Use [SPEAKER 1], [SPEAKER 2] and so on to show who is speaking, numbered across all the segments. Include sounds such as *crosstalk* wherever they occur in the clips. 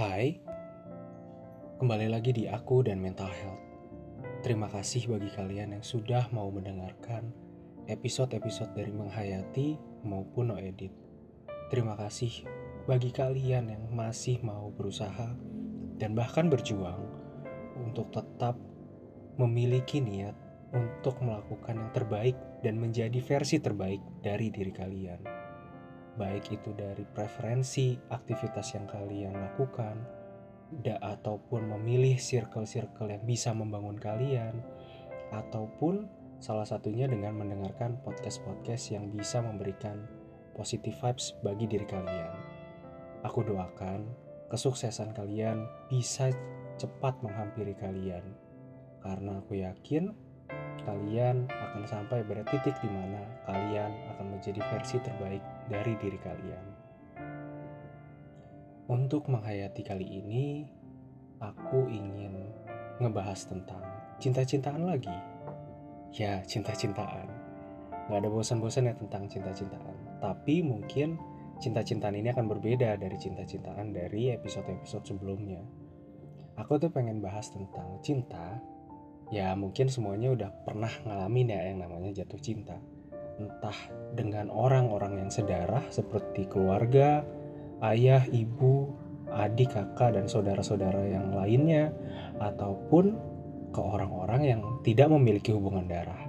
[SPEAKER 1] Hai, kembali lagi di aku dan mental health. Terima kasih bagi kalian yang sudah mau mendengarkan episode-episode dari Menghayati maupun No Edit. Terima kasih bagi kalian yang masih mau berusaha dan bahkan berjuang untuk tetap memiliki niat untuk melakukan yang terbaik dan menjadi versi terbaik dari diri kalian. Baik itu dari preferensi aktivitas yang kalian lakukan, da ataupun memilih circle-circle yang bisa membangun kalian, ataupun salah satunya dengan mendengarkan podcast-podcast yang bisa memberikan positive vibes bagi diri kalian. Aku doakan kesuksesan kalian bisa cepat menghampiri kalian, karena aku yakin kalian akan sampai pada titik di mana kalian akan menjadi versi terbaik dari diri kalian. Untuk menghayati kali ini, aku ingin ngebahas tentang cinta-cintaan lagi. Ya, cinta-cintaan. Gak ada bosan-bosan ya tentang cinta-cintaan. Tapi mungkin cinta-cintaan ini akan berbeda dari cinta-cintaan dari episode-episode sebelumnya. Aku tuh pengen bahas tentang cinta ya mungkin semuanya udah pernah ngalamin ya yang namanya jatuh cinta entah dengan orang-orang yang sedarah seperti keluarga, ayah, ibu, adik, kakak, dan saudara-saudara yang lainnya, ataupun ke orang-orang yang tidak memiliki hubungan darah.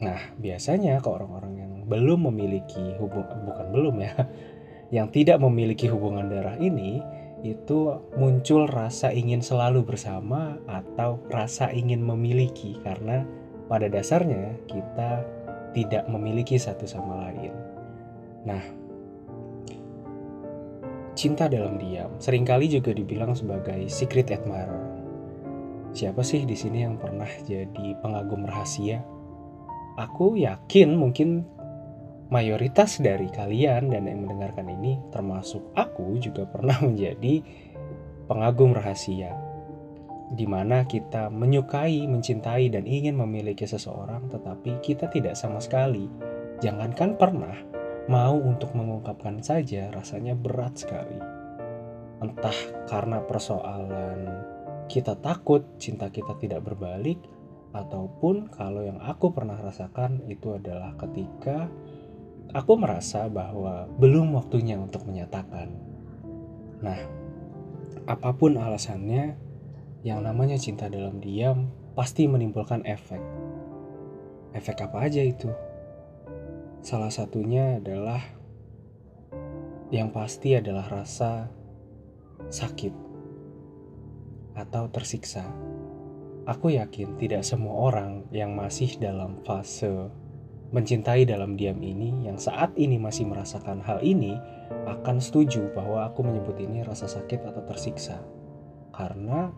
[SPEAKER 1] Nah, biasanya ke orang-orang yang belum memiliki hubungan, bukan belum ya, *laughs* yang tidak memiliki hubungan darah ini, itu muncul rasa ingin selalu bersama atau rasa ingin memiliki karena pada dasarnya kita tidak memiliki satu sama lain. Nah, cinta dalam diam sering kali juga dibilang sebagai secret admirer. Siapa sih di sini yang pernah jadi pengagum rahasia? Aku yakin mungkin mayoritas dari kalian dan yang mendengarkan ini termasuk aku juga pernah *laughs* menjadi pengagum rahasia di mana kita menyukai, mencintai dan ingin memiliki seseorang tetapi kita tidak sama sekali jangankan pernah mau untuk mengungkapkan saja rasanya berat sekali entah karena persoalan kita takut cinta kita tidak berbalik ataupun kalau yang aku pernah rasakan itu adalah ketika aku merasa bahwa belum waktunya untuk menyatakan. Nah, apa pun alasannya, yang namanya cinta dalam diam pasti menimbulkan efek. Efek apa aja itu? Salah satunya adalah yang pasti adalah rasa sakit atau tersiksa. Aku yakin tidak semua orang yang masih dalam fase mencintai dalam diam ini yang saat ini masih merasakan hal ini akan setuju bahwa aku menyebut ini rasa sakit atau tersiksa karena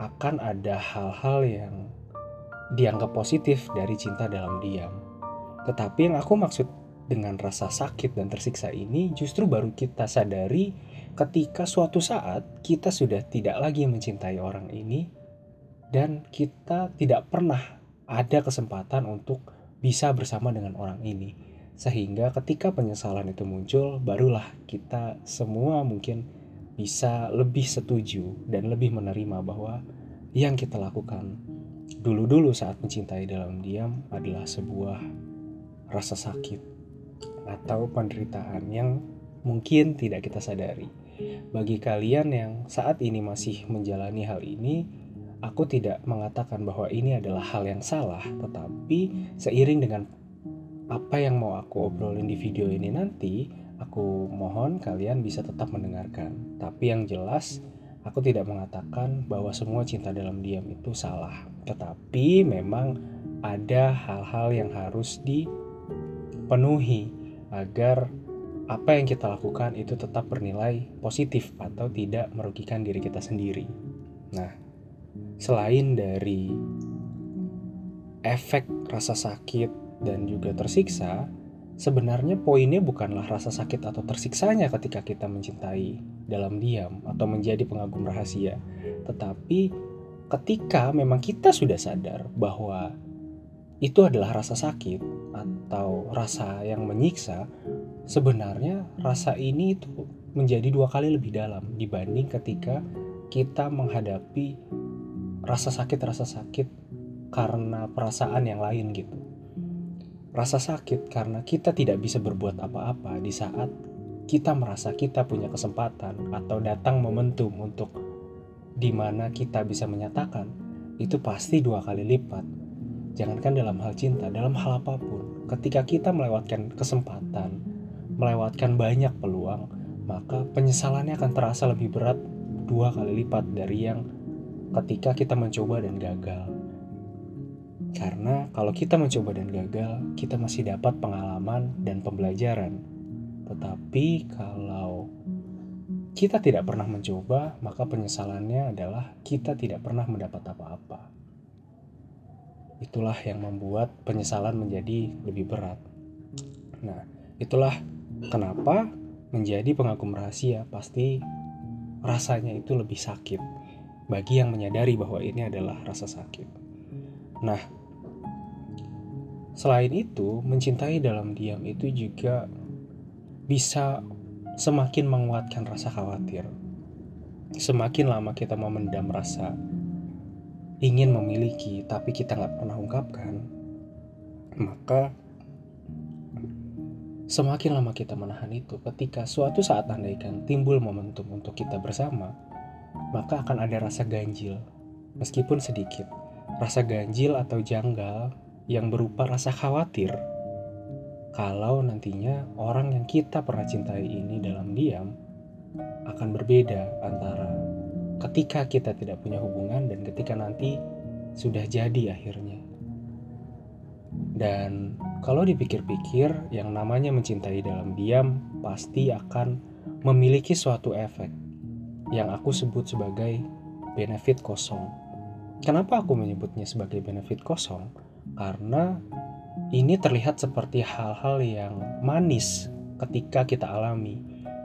[SPEAKER 1] akan ada hal-hal yang dianggap positif dari cinta dalam diam. Tetapi yang aku maksud dengan rasa sakit dan tersiksa ini justru baru kita sadari ketika suatu saat kita sudah tidak lagi mencintai orang ini dan kita tidak pernah ada kesempatan untuk bisa bersama dengan orang ini. Sehingga ketika penyesalan itu muncul, barulah kita semua mungkin bisa lebih setuju dan lebih menerima bahwa yang kita lakukan dulu-dulu saat mencintai dalam diam adalah sebuah rasa sakit atau penderitaan yang mungkin tidak kita sadari. Bagi kalian yang saat ini masih menjalani hal ini, Aku tidak mengatakan bahwa ini adalah hal yang salah, tetapi seiring dengan apa yang mau aku obrolin di video ini nanti, aku mohon kalian bisa tetap mendengarkan. Tapi yang jelas, aku tidak mengatakan bahwa semua cinta dalam diam itu salah, tetapi memang ada hal-hal yang harus dipenuhi agar apa yang kita lakukan itu tetap bernilai positif atau tidak merugikan diri kita sendiri. Nah, selain dari efek rasa sakit dan juga tersiksa, sebenarnya poinnya bukanlah rasa sakit atau tersiksanya ketika kita mencintai dalam diam atau menjadi pengagum rahasia, tetapi ketika memang kita sudah sadar bahwa itu adalah rasa sakit atau rasa yang menyiksa, sebenarnya rasa ini itu menjadi dua kali lebih dalam dibanding ketika kita menghadapi rasa sakit-rasa sakit karena perasaan yang lain gitu. Rasa sakit karena kita tidak bisa berbuat apa-apa di saat kita merasa kita punya kesempatan atau datang momentum untuk di mana kita bisa menyatakan itu pasti dua kali lipat. Jangankan dalam hal cinta, dalam hal apa pun, ketika kita melewatkan kesempatan, melewatkan banyak peluang, maka penyesalannya akan terasa lebih berat dua kali lipat dari yang ketika kita mencoba dan gagal. Karena kalau kita mencoba dan gagal, kita masih dapat pengalaman dan pembelajaran. Tetapi kalau kita tidak pernah mencoba, maka penyesalannya adalah kita tidak pernah mendapat apa-apa. Itulah yang membuat penyesalan menjadi lebih berat. Nah, itulah kenapa menjadi pengagum rahasia pasti rasanya itu lebih sakit bagi yang menyadari bahwa ini adalah rasa sakit. Nah, selain itu, mencintai dalam diam itu juga bisa semakin menguatkan rasa khawatir. Semakin lama kita memendam rasa ingin memiliki, tapi kita nggak pernah ungkapkan, maka Semakin lama kita menahan itu, ketika suatu saat andaikan timbul momentum untuk kita bersama, maka akan ada rasa ganjil, meskipun sedikit. Rasa ganjil atau janggal yang berupa rasa khawatir kalau nantinya orang yang kita pernah cintai ini dalam diam akan berbeda antara ketika kita tidak punya hubungan dan ketika nanti sudah jadi akhirnya. Dan kalau dipikir-pikir, yang namanya mencintai dalam diam pasti akan memiliki suatu efek yang aku sebut sebagai benefit kosong. Kenapa aku menyebutnya sebagai benefit kosong? Karena ini terlihat seperti hal-hal yang manis ketika kita alami,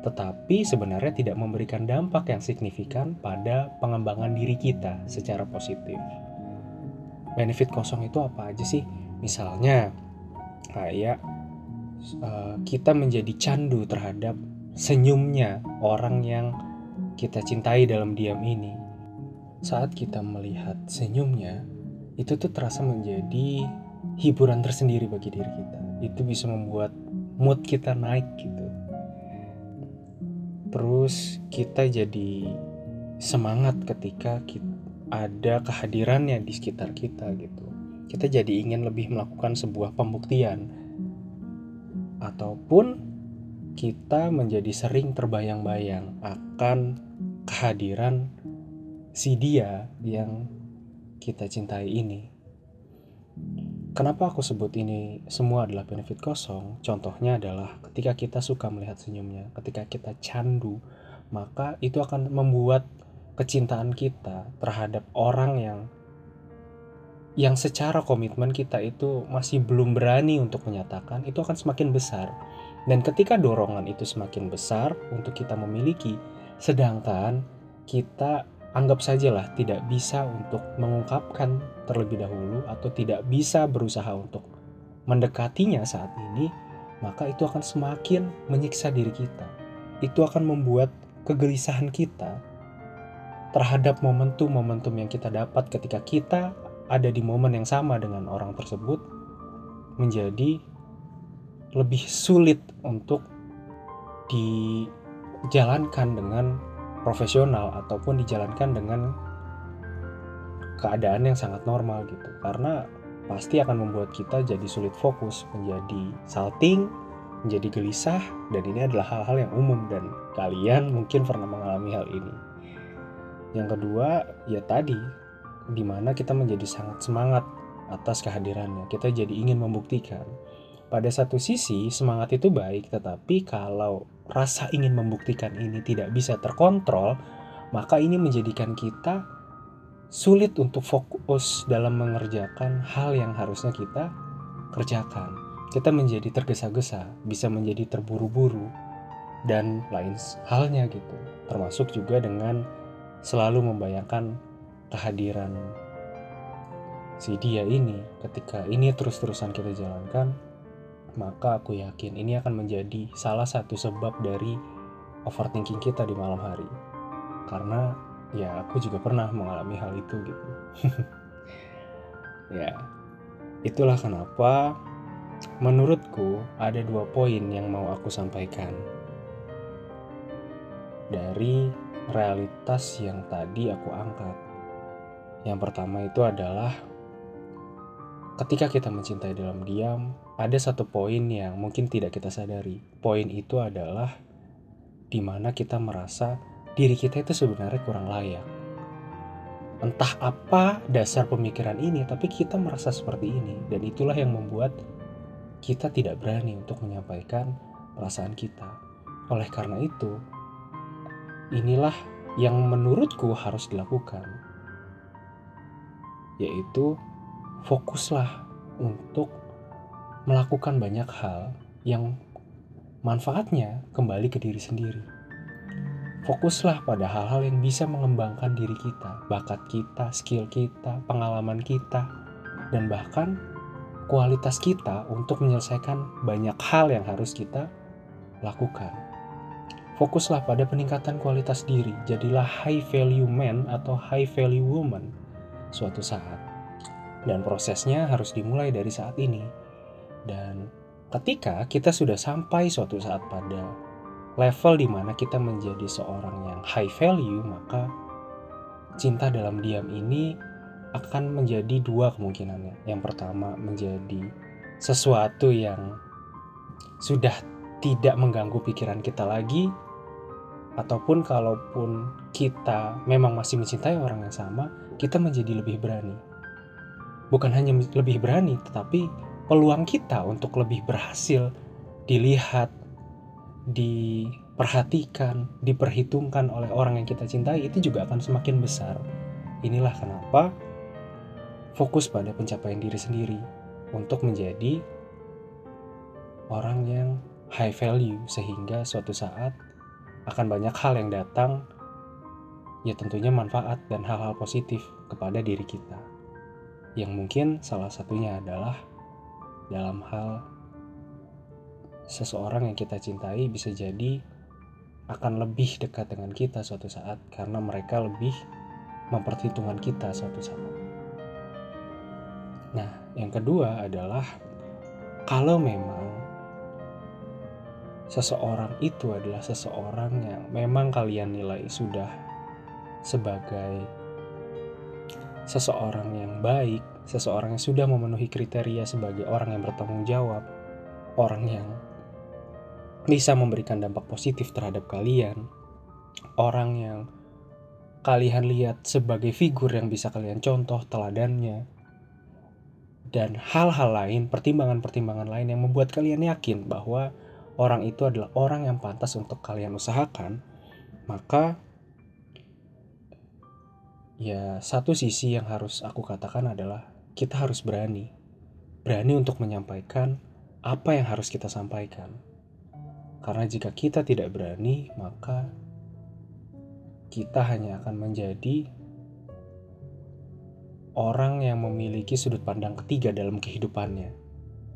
[SPEAKER 1] tetapi sebenarnya tidak memberikan dampak yang signifikan pada pengembangan diri kita secara positif. Benefit kosong itu apa aja sih? Misalnya, kayak uh, kita menjadi candu terhadap senyumnya orang yang kita cintai dalam diam ini. Saat kita melihat senyumnya, itu tuh terasa menjadi hiburan tersendiri bagi diri kita. Itu bisa membuat mood kita naik gitu. Terus kita jadi semangat ketika kita ada kehadirannya di sekitar kita gitu kita jadi ingin lebih melakukan sebuah pembuktian ataupun kita menjadi sering terbayang-bayang akan kehadiran si dia yang kita cintai ini. Kenapa aku sebut ini semua adalah benefit kosong? Contohnya adalah ketika kita suka melihat senyumnya, ketika kita candu, maka itu akan membuat kecintaan kita terhadap orang yang yang secara komitmen kita itu masih belum berani untuk menyatakan itu akan semakin besar. Dan ketika dorongan itu semakin besar untuk kita memiliki, sedangkan kita anggap sajalah tidak bisa untuk mengungkapkan terlebih dahulu atau tidak bisa berusaha untuk mendekatinya saat ini, maka itu akan semakin menyiksa diri kita. Itu akan membuat kegelisahan kita terhadap momentum-momentum yang kita dapat ketika kita ada di momen yang sama dengan orang tersebut menjadi lebih sulit untuk dijalankan dengan profesional ataupun dijalankan dengan keadaan yang sangat normal gitu karena pasti akan membuat kita jadi sulit fokus menjadi salting menjadi gelisah dan ini adalah hal-hal yang umum dan kalian mungkin pernah mengalami hal ini yang kedua ya tadi di mana kita menjadi sangat semangat atas kehadirannya. Kita jadi ingin membuktikan. Pada satu sisi, semangat itu baik, tetapi kalau rasa ingin membuktikan ini tidak bisa terkontrol, maka ini menjadikan kita sulit untuk fokus dalam mengerjakan hal yang harusnya kita kerjakan. Kita menjadi tergesa-gesa, bisa menjadi terburu-buru, dan lain halnya gitu. Termasuk juga dengan selalu membayangkan kehadiran si dia ini ketika ini terus-terusan kita jalankan maka aku yakin ini akan menjadi salah satu sebab dari overthinking kita di malam hari. Karena ya aku juga pernah mengalami hal itu gitu. *laughs* ya, itulah kenapa menurutku ada dua poin yang mau aku sampaikan dari realitas yang tadi aku angkat. Yang pertama itu adalah ketika kita mencintai dalam diam, ada satu poin yang mungkin tidak kita sadari. Poin itu adalah di mana kita merasa diri kita itu sebenarnya kurang layak. Entah apa dasar pemikiran ini, tapi kita merasa seperti ini, dan itulah yang membuat kita tidak berani untuk menyampaikan perasaan kita. Oleh karena itu, inilah yang menurutku harus dilakukan, yaitu fokuslah untuk melakukan banyak hal yang manfaatnya kembali ke diri sendiri. Fokuslah pada hal-hal yang bisa mengembangkan diri kita, bakat kita, skill kita, pengalaman kita, dan bahkan kualitas kita untuk menyelesaikan banyak hal yang harus kita lakukan. Fokuslah pada peningkatan kualitas diri, jadilah high value man atau high value woman suatu saat dan prosesnya harus dimulai dari saat ini. Dan ketika kita sudah sampai suatu saat pada level di mana kita menjadi seorang yang high value, maka cinta dalam diam ini akan menjadi dua kemungkinannya. Yang pertama menjadi sesuatu yang sudah tidak mengganggu pikiran kita lagi ataupun kalaupun kita memang masih mencintai orang yang sama, kita menjadi lebih berani bukan hanya lebih berani, tetapi peluang kita untuk lebih berhasil dilihat, diperhatikan, diperhitungkan oleh orang yang kita cintai itu juga akan semakin besar. Inilah kenapa fokus pada pencapaian diri sendiri untuk menjadi orang yang high value sehingga suatu saat akan banyak hal yang datang ya tentunya manfaat dan hal-hal positif kepada diri kita yang mungkin salah satunya adalah dalam hal seseorang yang kita cintai bisa jadi akan lebih dekat dengan kita suatu saat karena mereka lebih memperhitungkan kita suatu saat. Nah, yang kedua adalah kalau memang seseorang itu adalah seseorang yang memang kalian nilai sudah sebagai seseorang yang baik, seseorang yang sudah memenuhi kriteria sebagai orang yang bertanggung jawab, orang yang bisa memberikan dampak positif terhadap kalian, orang yang kalian lihat sebagai figur yang bisa kalian contoh teladannya, dan hal-hal lain, pertimbangan-pertimbangan lain yang membuat kalian yakin bahwa orang itu adalah orang yang pantas untuk kalian usahakan, maka ya satu sisi yang harus aku katakan adalah kita harus berani. Berani untuk menyampaikan apa yang harus kita sampaikan. Karena jika kita tidak berani, maka kita hanya akan menjadi orang yang memiliki sudut pandang ketiga dalam kehidupannya.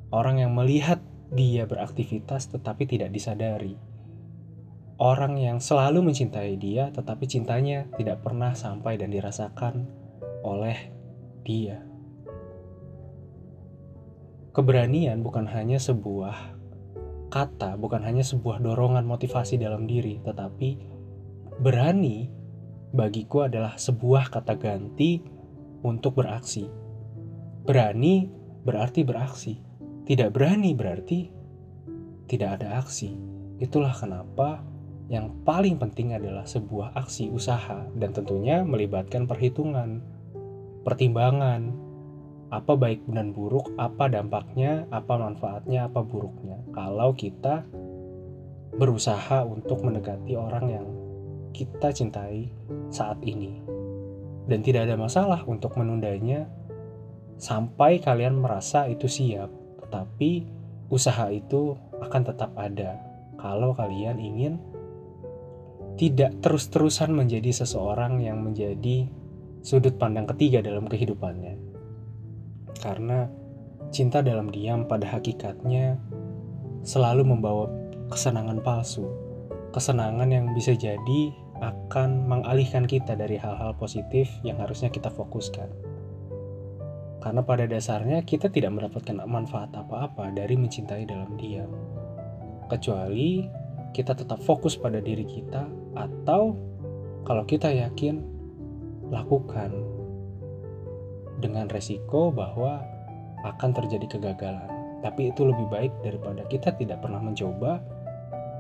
[SPEAKER 1] Orang yang melihat dia beraktivitas tetapi tidak disadari orang yang selalu mencintai dia, tetapi cintanya tidak pernah sampai dan dirasakan oleh dia. Keberanian bukan hanya sebuah kata, bukan hanya sebuah dorongan motivasi dalam diri, tetapi berani bagiku adalah sebuah kata ganti untuk beraksi. Berani berarti beraksi, tidak berani berarti tidak ada aksi. Itulah kenapa yang paling penting adalah sebuah aksi usaha dan tentunya melibatkan perhitungan, pertimbangan, apa baik dan buruk, apa dampaknya, apa manfaatnya, apa buruknya. Kalau kita berusaha untuk mendekati orang yang kita cintai saat ini. Dan tidak ada masalah untuk menundanya sampai kalian merasa itu siap. Tetapi usaha itu akan tetap ada kalau kalian ingin tidak terus-terusan menjadi seseorang yang menjadi sudut pandang ketiga dalam kehidupannya. Karena cinta dalam diam pada hakikatnya selalu membawa kesenangan palsu. kesenangan yang bisa jadi akan mengalihkan kita dari hal-hal positif yang harusnya kita fokuskan. Karena pada dasarnya kita tidak mendapatkan manfaat apa-apa dari mencintai dalam diam. Kecuali kita tetap fokus pada diri kita atau kalau kita yakin lakukan dengan resiko bahwa akan terjadi kegagalan. Tapi itu lebih baik daripada kita tidak pernah mencoba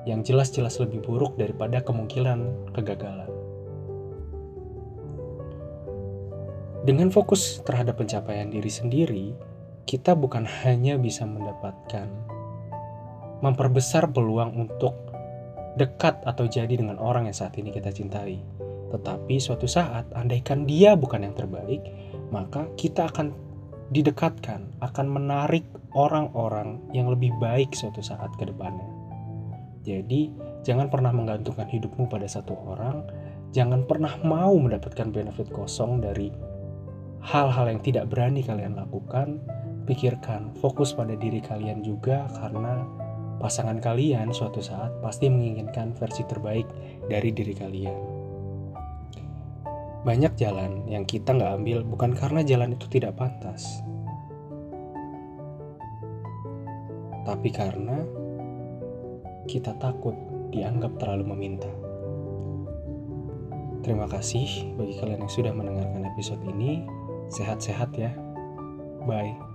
[SPEAKER 1] yang jelas-jelas lebih buruk daripada kemungkinan kegagalan. Dengan fokus terhadap pencapaian diri sendiri, kita bukan hanya bisa mendapatkan memperbesar peluang untuk dekat atau jadi dengan orang yang saat ini kita cintai. Tetapi suatu saat, andaikan dia bukan yang terbaik, maka kita akan didekatkan, akan menarik orang-orang yang lebih baik suatu saat ke depannya. Jadi, jangan pernah menggantungkan hidupmu pada satu orang, jangan pernah mau mendapatkan benefit kosong dari hal-hal yang tidak berani kalian lakukan. Pikirkan, fokus pada diri kalian juga karena pasangan kalian suatu saat pasti menginginkan versi terbaik dari diri kalian. Banyak jalan yang kita nggak ambil bukan karena jalan itu tidak pantas, tapi karena kita takut dianggap terlalu meminta. Terima kasih bagi kalian yang sudah mendengarkan episode ini. Sehat-sehat ya. Bye.